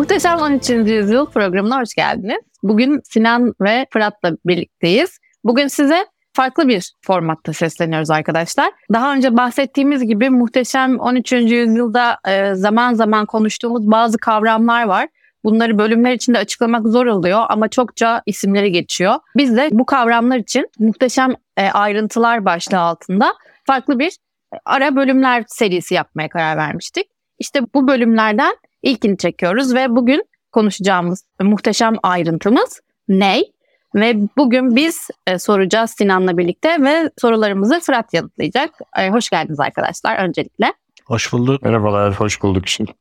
Muhteşem 13. Yüzyıl programına hoş geldiniz. Bugün Sinan ve Fırat'la birlikteyiz. Bugün size farklı bir formatta sesleniyoruz arkadaşlar. Daha önce bahsettiğimiz gibi muhteşem 13. yüzyılda e, zaman zaman konuştuğumuz bazı kavramlar var. Bunları bölümler içinde açıklamak zor oluyor ama çokça isimleri geçiyor. Biz de bu kavramlar için muhteşem e, ayrıntılar başlığı altında farklı bir e, ara bölümler serisi yapmaya karar vermiştik. İşte bu bölümlerden ilkini çekiyoruz ve bugün konuşacağımız muhteşem ayrıntımız ney? Ve bugün biz e, soracağız Sinan'la birlikte ve sorularımızı Fırat yanıtlayacak. E, hoş geldiniz arkadaşlar öncelikle. Hoş bulduk. Merhabalar, hoş bulduk şimdi.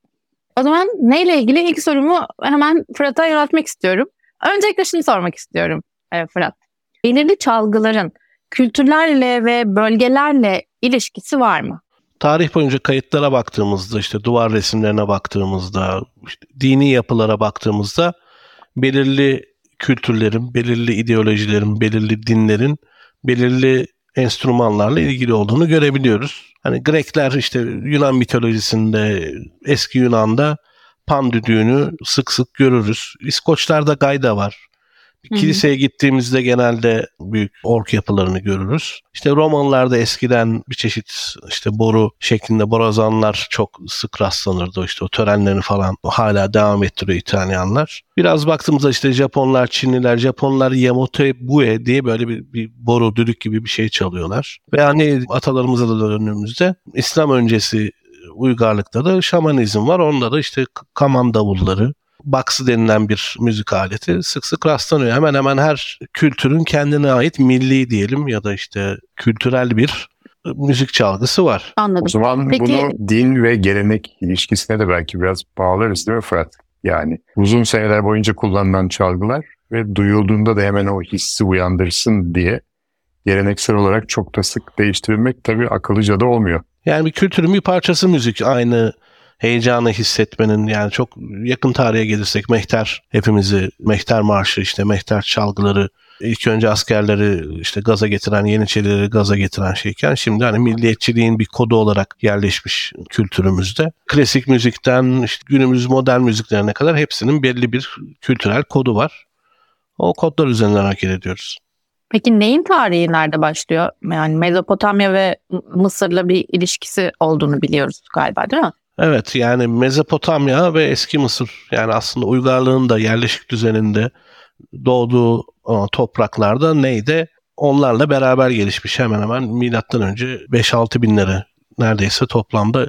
O zaman neyle ilgili ilk sorumu hemen Fırat'a yöneltmek istiyorum. Öncelikle şunu sormak istiyorum e, Fırat. Belirli çalgıların kültürlerle ve bölgelerle ilişkisi var mı? Tarih boyunca kayıtlara baktığımızda, işte duvar resimlerine baktığımızda, işte dini yapılara baktığımızda belirli kültürlerin, belirli ideolojilerin, belirli dinlerin, belirli enstrümanlarla ilgili olduğunu görebiliyoruz. Hani Grekler işte Yunan mitolojisinde, eski Yunan'da pan düdüğünü sık sık görürüz. İskoçlarda gayda var. Kiliseye gittiğimizde genelde büyük ork yapılarını görürüz. İşte Romalılarda eskiden bir çeşit işte boru şeklinde borazanlar çok sık rastlanırdı. İşte o törenlerini falan hala devam ettiriyor İtalyanlar. Biraz baktığımızda işte Japonlar, Çinliler, Japonlar Yamote Bue diye böyle bir, bir boru, düdük gibi bir şey çalıyorlar. Ve hani atalarımıza da döndüğümüzde İslam öncesi uygarlıkta da şamanizm var. Onda da işte kaman davulları, baksı denilen bir müzik aleti sık sık rastlanıyor. Hemen hemen her kültürün kendine ait milli diyelim ya da işte kültürel bir müzik çalgısı var. Anladım. O zaman Peki- bunu din ve gelenek ilişkisine de belki biraz bağlarız değil mi Fırat? Yani uzun seneler boyunca kullanılan çalgılar ve duyulduğunda da hemen o hissi uyandırsın diye geleneksel olarak çok da sık değiştirilmek tabii akıllıca da olmuyor. Yani bir kültürün bir parçası müzik. Aynı heyecanı hissetmenin yani çok yakın tarihe gelirsek Mehter hepimizi Mehter Marşı işte Mehter çalgıları ilk önce askerleri işte gaza getiren Yeniçerileri gaza getiren şeyken şimdi hani milliyetçiliğin bir kodu olarak yerleşmiş kültürümüzde. Klasik müzikten işte günümüz modern müziklerine kadar hepsinin belli bir kültürel kodu var. O kodlar üzerinden hareket ediyoruz. Peki neyin tarihi nerede başlıyor? Yani Mezopotamya ve Mısır'la bir ilişkisi olduğunu biliyoruz galiba değil mi? Evet yani Mezopotamya ve eski Mısır yani aslında uygarlığın da yerleşik düzeninde doğduğu e, topraklarda neydi? Onlarla beraber gelişmiş hemen hemen milattan önce 5-6 binlere neredeyse toplamda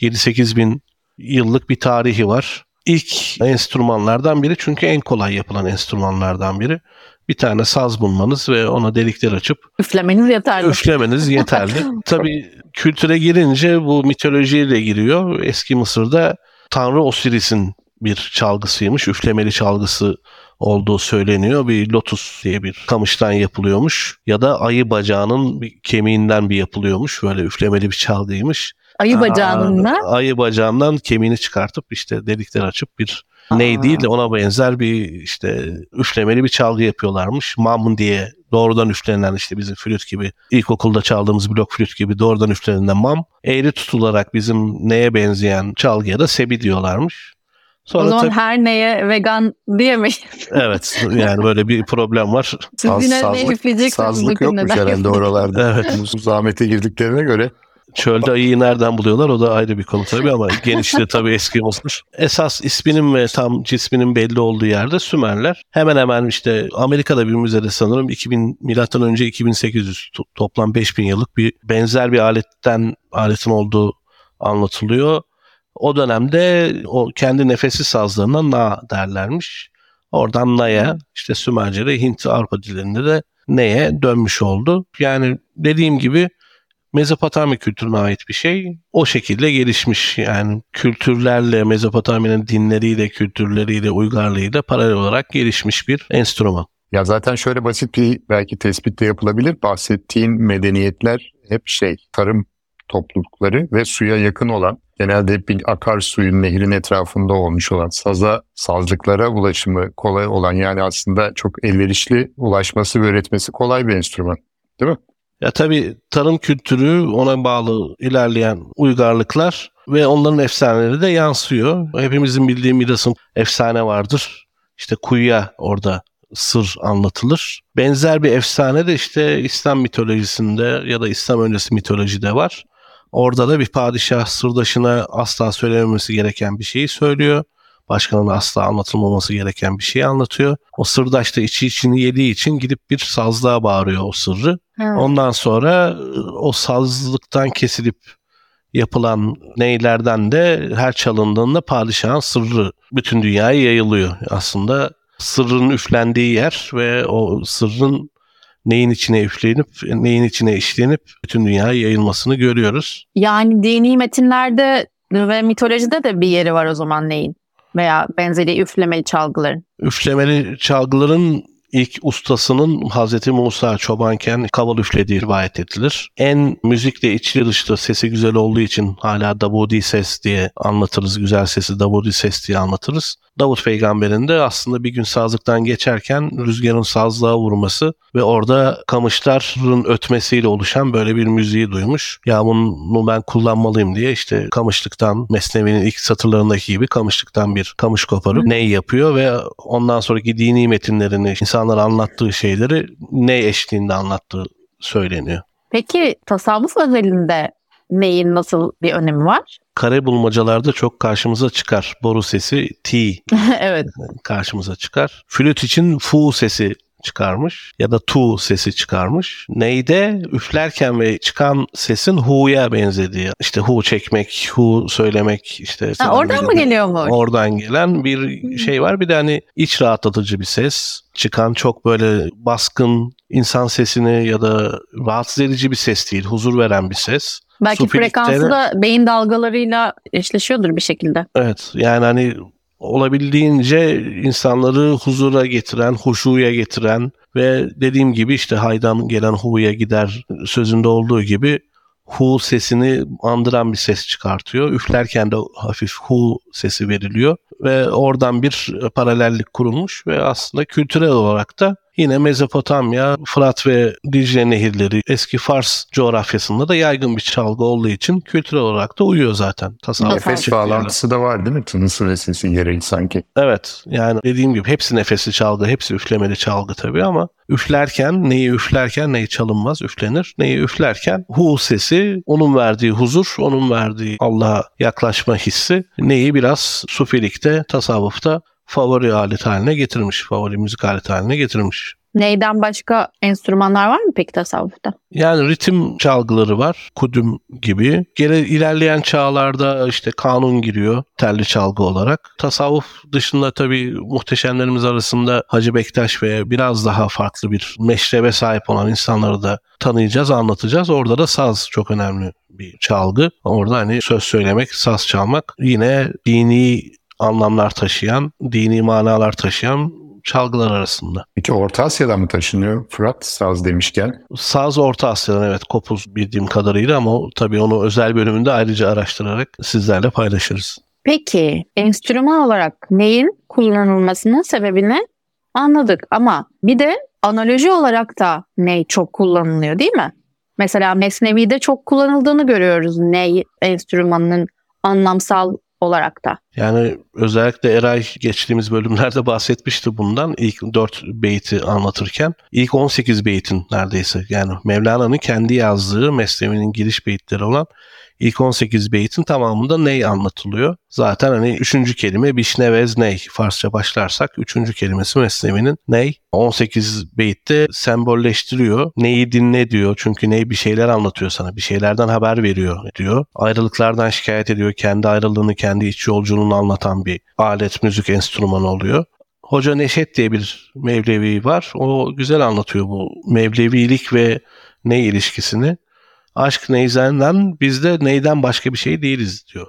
7-8 bin yıllık bir tarihi var. İlk enstrümanlardan biri çünkü en kolay yapılan enstrümanlardan biri. Bir tane saz bulmanız ve ona delikler açıp Üflemeniz yeterli. Üflemeniz yeterli. Tabii kültüre girince bu mitolojiyle giriyor. Eski Mısır'da Tanrı Osiris'in bir çalgısıymış. Üflemeli çalgısı olduğu söyleniyor. Bir lotus diye bir kamıştan yapılıyormuş. Ya da ayı bacağının bir kemiğinden bir yapılıyormuş. Böyle üflemeli bir çalgıymış. Ayı bacağının da. Aa, Ayı bacağından kemiğini çıkartıp işte delikler açıp bir ney değil de ona benzer bir işte üflemeli bir çalgı yapıyorlarmış. Mam diye doğrudan üflenen işte bizim flüt gibi ilkokulda çaldığımız blok flüt gibi doğrudan üflenen mam. Eğri tutularak bizim neye benzeyen çalgıya da sebi diyorlarmış. O Sonra zaman tabii, her neye vegan diyemeyiz. evet yani böyle bir problem var. Siz Saz- yine ne sazlık- üfleyeceksiniz Sazlık yokmuş herhalde oralarda. Evet. Zahmete girdiklerine göre. Çölde ayıyı nereden buluyorlar o da ayrı bir konu tabii ama genişliği tabii eski olmuş. Esas isminin ve tam cisminin belli olduğu yerde Sümerler. Hemen hemen işte Amerika'da bir müzede sanırım 2000 milattan önce 2800 to- toplam 5000 yıllık bir benzer bir aletten aletin olduğu anlatılıyor. O dönemde o kendi nefesi sazlarına na derlermiş. Oradan na'ya işte Sümerce'de Hint Avrupa dillerinde de neye dönmüş oldu. Yani dediğim gibi Mezopotamya kültürüne ait bir şey. O şekilde gelişmiş. Yani kültürlerle, Mezopotamya'nın dinleriyle, kültürleriyle, uygarlığıyla paralel olarak gelişmiş bir enstrüman. Ya zaten şöyle basit bir belki tespit de yapılabilir. Bahsettiğin medeniyetler hep şey tarım toplulukları ve suya yakın olan genelde bir akarsuyun nehrin etrafında olmuş olan saza sazlıklara ulaşımı kolay olan yani aslında çok elverişli ulaşması ve üretmesi kolay bir enstrüman. Ya tabii tarım kültürü ona bağlı ilerleyen uygarlıklar ve onların efsaneleri de yansıyor. Hepimizin bildiği Midas'ın efsane vardır. İşte kuyuya orada sır anlatılır. Benzer bir efsane de işte İslam mitolojisinde ya da İslam öncesi mitolojide var. Orada da bir padişah sırdaşına asla söylememesi gereken bir şeyi söylüyor. Başkanına asla anlatılmaması gereken bir şeyi anlatıyor. O sırdaş da içi içini yediği için gidip bir sazlığa bağırıyor o sırrı. Evet. Ondan sonra o sazlıktan kesilip yapılan neylerden de her çalındığında padişahın sırrı bütün dünyaya yayılıyor. Aslında sırrın üflendiği yer ve o sırrın neyin içine üflenip neyin içine işlenip bütün dünyaya yayılmasını görüyoruz. Yani dini metinlerde ve mitolojide de bir yeri var o zaman neyin? Veya benzeri üflemeli çalgıların. Üflemeli çalgıların ilk ustasının Hazreti Musa çobanken kaval üflediği rivayet edilir. En müzikle içli dışlı sesi güzel olduğu için hala Davudi ses diye anlatırız. Güzel sesi Davudi ses diye anlatırız. Davut peygamberin de aslında bir gün sazlıktan geçerken rüzgarın sazlığa vurması ve orada kamışların ötmesiyle oluşan böyle bir müziği duymuş. Ya bunu ben kullanmalıyım diye işte kamışlıktan Mesnevi'nin ilk satırlarındaki gibi kamışlıktan bir kamış koparıp ney yapıyor ve ondan sonraki dini metinlerini insanlara anlattığı şeyleri ney eşliğinde anlattığı söyleniyor. Peki tasavvuf özelinde neyin nasıl bir önemi var? Kare bulmacalarda çok karşımıza çıkar. Boru sesi T evet. karşımıza çıkar. Flüt için fu sesi çıkarmış ya da tu sesi çıkarmış. Neyde üflerken ve çıkan sesin hu'ya benzediği. İşte hu çekmek, hu söylemek işte. Ha, oradan mı geliyor mu? Oradan gelen bir şey var. Bir de hani iç rahatlatıcı bir ses. Çıkan çok böyle baskın insan sesini ya da rahatsız edici bir ses değil. Huzur veren bir ses. Belki frekansı da beyin dalgalarıyla eşleşiyordur bir şekilde. Evet yani hani olabildiğince insanları huzura getiren, huşuya getiren ve dediğim gibi işte haydan gelen hu'ya gider sözünde olduğu gibi hu sesini andıran bir ses çıkartıyor. Üflerken de hafif hu sesi veriliyor ve oradan bir paralellik kurulmuş ve aslında kültürel olarak da yine Mezopotamya, Fırat ve Dicle nehirleri eski Fars coğrafyasında da yaygın bir çalgı olduğu için kültürel olarak da uyuyor zaten. Tasavvuf Nefes bağlantısı da var değil mi? Ve sesi gereği sanki. Evet yani dediğim gibi hepsi nefesli çalgı, hepsi üflemeli çalgı tabii ama üflerken neyi üflerken neyi çalınmaz üflenir. Neyi üflerken hu sesi onun verdiği huzur, onun verdiği Allah'a yaklaşma hissi neyi biraz sufilikte, tasavvufta favori alet haline getirmiş, favori müzik aleti haline getirmiş. Neyden başka enstrümanlar var mı peki tasavvufta? Yani ritim çalgıları var. Kudüm gibi. Gene ilerleyen çağlarda işte kanun giriyor telli çalgı olarak. Tasavvuf dışında tabii muhteşemlerimiz arasında Hacı Bektaş ve biraz daha farklı bir meşrebe sahip olan insanları da tanıyacağız, anlatacağız. Orada da saz çok önemli bir çalgı. Orada hani söz söylemek, saz çalmak yine dini anlamlar taşıyan, dini manalar taşıyan çalgılar arasında. Peki Orta Asya'dan mı taşınıyor Fırat saz demişken? Saz Orta Asya'dan evet kopuz bildiğim kadarıyla ama tabii onu özel bölümünde ayrıca araştırarak sizlerle paylaşırız. Peki enstrüman olarak neyin kullanılmasının sebebini anladık ama bir de analoji olarak da ney çok kullanılıyor değil mi? Mesela Mesnevi'de çok kullanıldığını görüyoruz ney enstrümanının anlamsal olarak da. Yani özellikle Eray geçtiğimiz bölümlerde bahsetmişti bundan ilk 4 beyti anlatırken. ilk 18 beytin neredeyse yani Mevlana'nın kendi yazdığı Mesnevi'nin giriş beyitleri olan ilk 18 beytin tamamında ney anlatılıyor. Zaten hani üçüncü kelime bişnevez ney. Farsça başlarsak üçüncü kelimesi Mesnevi'nin ney. 18 beytte sembolleştiriyor. Neyi dinle diyor. Çünkü ney bir şeyler anlatıyor sana. Bir şeylerden haber veriyor diyor. Ayrılıklardan şikayet ediyor. Kendi ayrılığını, kendi iç yolculuğunu anlatan bir alet, müzik enstrümanı oluyor. Hoca Neşet diye bir Mevlevi var. O güzel anlatıyor bu Mevlevilik ve ney ilişkisini. Aşk neyzenden biz de neyden başka bir şey değiliz diyor.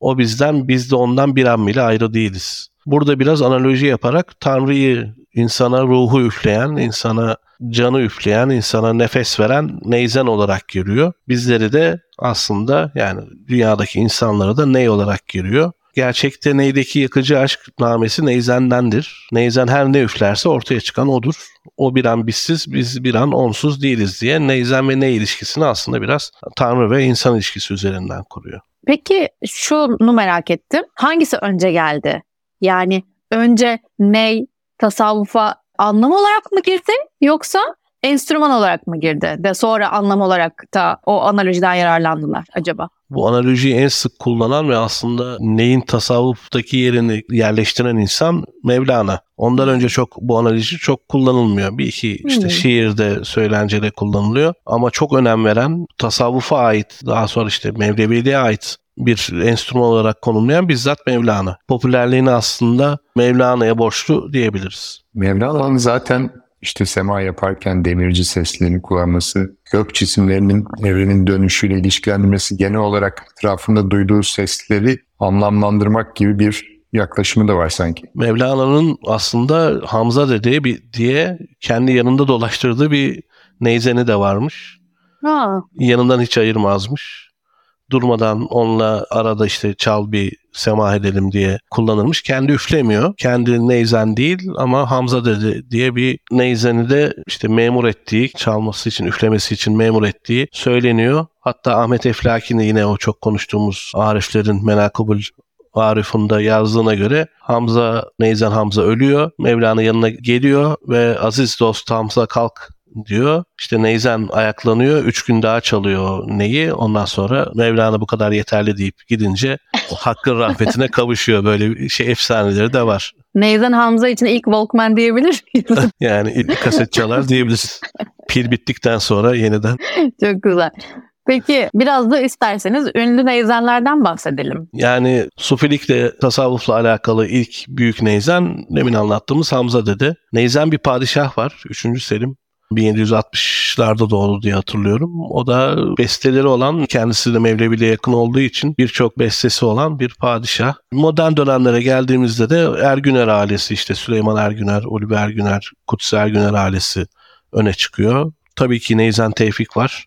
O bizden biz de ondan bir an bile ayrı değiliz. Burada biraz analoji yaparak Tanrı'yı insana ruhu üfleyen, insana canı üfleyen, insana nefes veren neyzen olarak görüyor. Bizleri de aslında yani dünyadaki insanları da ney olarak görüyor. Gerçekte neydeki yakıcı aşk namesi Neyzen'dendir. Neyzen her ne üflerse ortaya çıkan odur. O bir an bizsiz, biz bir an onsuz değiliz diye Neyzen ve ne ilişkisini aslında biraz Tanrı ve insan ilişkisi üzerinden kuruyor. Peki şunu merak ettim. Hangisi önce geldi? Yani önce ney tasavvufa anlam olarak mı girdi yoksa enstrüman olarak mı girdi de sonra anlam olarak da o analojiden yararlandılar acaba? Bu analojiyi en sık kullanan ve aslında neyin tasavvuftaki yerini yerleştiren insan Mevlana. Ondan önce çok bu analoji çok kullanılmıyor. Bir iki işte Hmm. şiirde, söylencede kullanılıyor. Ama çok önem veren tasavvufa ait, daha sonra işte Mevleviliğe ait bir enstrüman olarak konumlayan bizzat Mevlana. Popülerliğini aslında Mevlana'ya borçlu diyebiliriz. Mevlana'nın zaten işte sema yaparken demirci seslerini kullanması, gök cisimlerinin evrenin dönüşüyle ilişkilendirmesi, genel olarak etrafında duyduğu sesleri anlamlandırmak gibi bir yaklaşımı da var sanki. Mevlana'nın aslında Hamza Dede bir, diye kendi yanında dolaştırdığı bir neyzeni de varmış. Ha, yanından hiç ayırmazmış. Durmadan onunla arada işte çal bir sema edelim diye kullanılmış. Kendi üflemiyor. Kendi neyzen değil ama Hamza dedi diye bir neyzeni de işte memur ettiği, çalması için, üflemesi için memur ettiği söyleniyor. Hatta Ahmet Eflaki'nin yine o çok konuştuğumuz Ariflerin menakıbul Arif'ında yazdığına göre Hamza, Neyzen Hamza ölüyor. Mevlana yanına geliyor ve aziz dost Hamza kalk diyor. İşte Neyzen ayaklanıyor. Üç gün daha çalıyor neyi. Ondan sonra Mevlana bu kadar yeterli deyip gidince o hakkın rahmetine kavuşuyor. Böyle şey efsaneleri de var. Neyzen Hamza için ilk Walkman diyebilir miyiz? Yani ilk kaset çalar diyebiliriz. Pil bittikten sonra yeniden. Çok güzel. Peki biraz da isterseniz ünlü neyzenlerden bahsedelim. Yani sufilikle tasavvufla alakalı ilk büyük neyzen demin anlattığımız Hamza dedi. Neyzen bir padişah var. 3. Selim 1760'larda doğdu diye hatırlıyorum. O da besteleri olan, kendisi de Mevlevi'yle yakın olduğu için birçok bestesi olan bir padişah. Modern dönemlere geldiğimizde de Ergüner ailesi işte Süleyman Ergüner, Ulvi Ergüner, Kutsi Ergüner ailesi öne çıkıyor. Tabii ki Neyzen Tevfik var.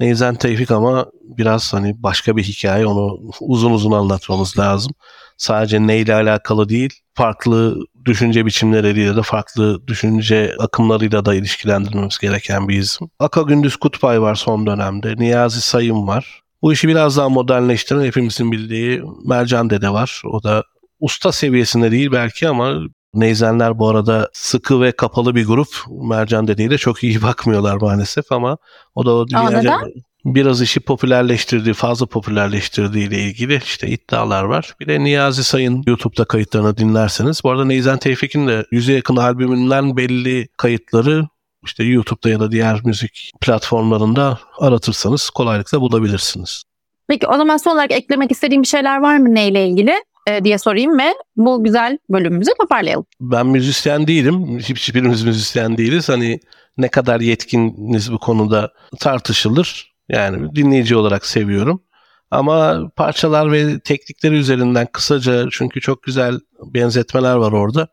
Neyzen Tevfik ama biraz hani başka bir hikaye onu uzun uzun anlatmamız lazım. Sadece neyle alakalı değil, farklı düşünce biçimleriyle de farklı düşünce akımlarıyla da ilişkilendirmemiz gereken bir isim. Aka Gündüz Kutbay var son dönemde. Niyazi Sayın var. Bu işi biraz daha modernleştiren hepimizin bildiği Mercan Dede var. O da usta seviyesinde değil belki ama Neyzenler bu arada sıkı ve kapalı bir grup. Mercan Dede'ye de çok iyi bakmıyorlar maalesef ama o da o dünyaca? Biraz işi popülerleştirdiği, fazla popülerleştirdiği ile ilgili işte iddialar var. Bir de Niyazi Sayın YouTube'da kayıtlarını dinlerseniz. Bu arada Neyzen Tevfik'in de yüze yakın albümünden belli kayıtları işte YouTube'da ya da diğer müzik platformlarında aratırsanız kolaylıkla bulabilirsiniz. Peki o zaman son olarak eklemek istediğim bir şeyler var mı neyle ilgili e, diye sorayım ve bu güzel bölümümüzü toparlayalım. Ben müzisyen değilim. Hiçbirimiz müzisyen değiliz. Hani ne kadar yetkiniz bu konuda tartışılır. Yani dinleyici olarak seviyorum. Ama parçalar ve teknikleri üzerinden kısaca çünkü çok güzel benzetmeler var orada.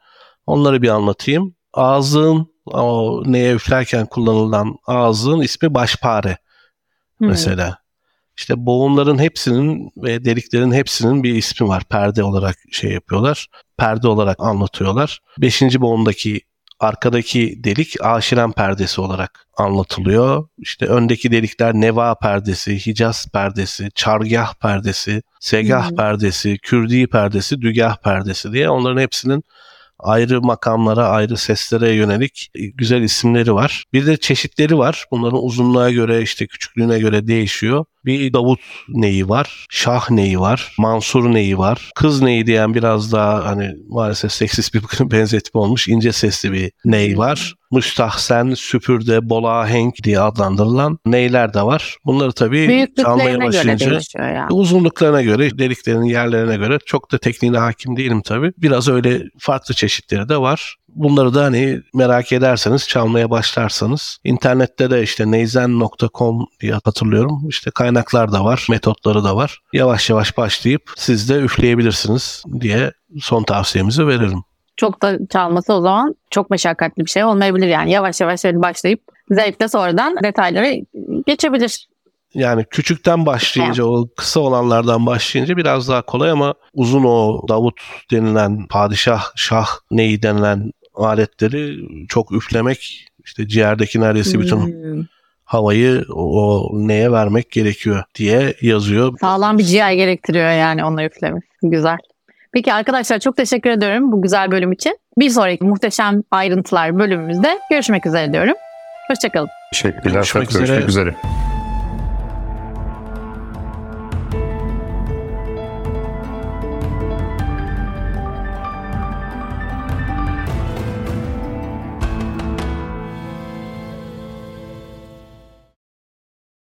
Onları bir anlatayım. Ağzın o neye üflerken kullanılan ağzın ismi başpare Hmm. mesela. İşte boğumların hepsinin ve deliklerin hepsinin bir ismi var. Perde olarak şey yapıyorlar. Perde olarak anlatıyorlar. Beşinci boğumdaki arkadaki delik aşiren perdesi olarak anlatılıyor. İşte öndeki delikler neva perdesi, hicaz perdesi, çargah perdesi, segah Hmm. perdesi, kürdi perdesi, dügah perdesi diye onların hepsinin ayrı makamlara, ayrı seslere yönelik güzel isimleri var. Bir de çeşitleri var. Bunların uzunluğa göre, işte küçüklüğüne göre değişiyor. Bir Davut neyi var, Şah neyi var, Mansur neyi var, Kız neyi diyen biraz daha hani maalesef seksist bir benzetme olmuş ince sesli bir ney var. Müstahsen, süpürde, bolahenk diye adlandırılan neyler de var. Bunları tabii çalmaya başlayınca yani. uzunluklarına göre, deliklerin yerlerine göre çok da tekniğine hakim değilim tabii. Biraz öyle farklı çeşitleri de var. Bunları da hani merak ederseniz çalmaya başlarsanız internette de işte neyzen.com diye hatırlıyorum. İşte kaynaklar da var, metotları da var. Yavaş yavaş başlayıp siz de üfleyebilirsiniz diye son tavsiyemizi veririm. Çok da çalması o zaman çok meşakkatli bir şey olmayabilir yani. Yavaş yavaş öyle başlayıp zevkle sonradan detaylara geçebilir. Yani küçükten başlayınca o kısa olanlardan başlayınca biraz daha kolay ama uzun o Davut denilen padişah şah neyi denilen aletleri çok üflemek işte ciğerdeki neredeyse bütün Hmm. havayı o neye vermek gerekiyor diye yazıyor. Sağlam bir ciğer gerektiriyor yani onu üflemek. Güzel. Peki arkadaşlar çok teşekkür ediyorum bu güzel bölüm için. Bir sonraki muhteşem ayrıntılar bölümümüzde görüşmek üzere diyorum. Hoşçakalın. Teşekkürler. Görüşmek Görüşmek üzere. üzere.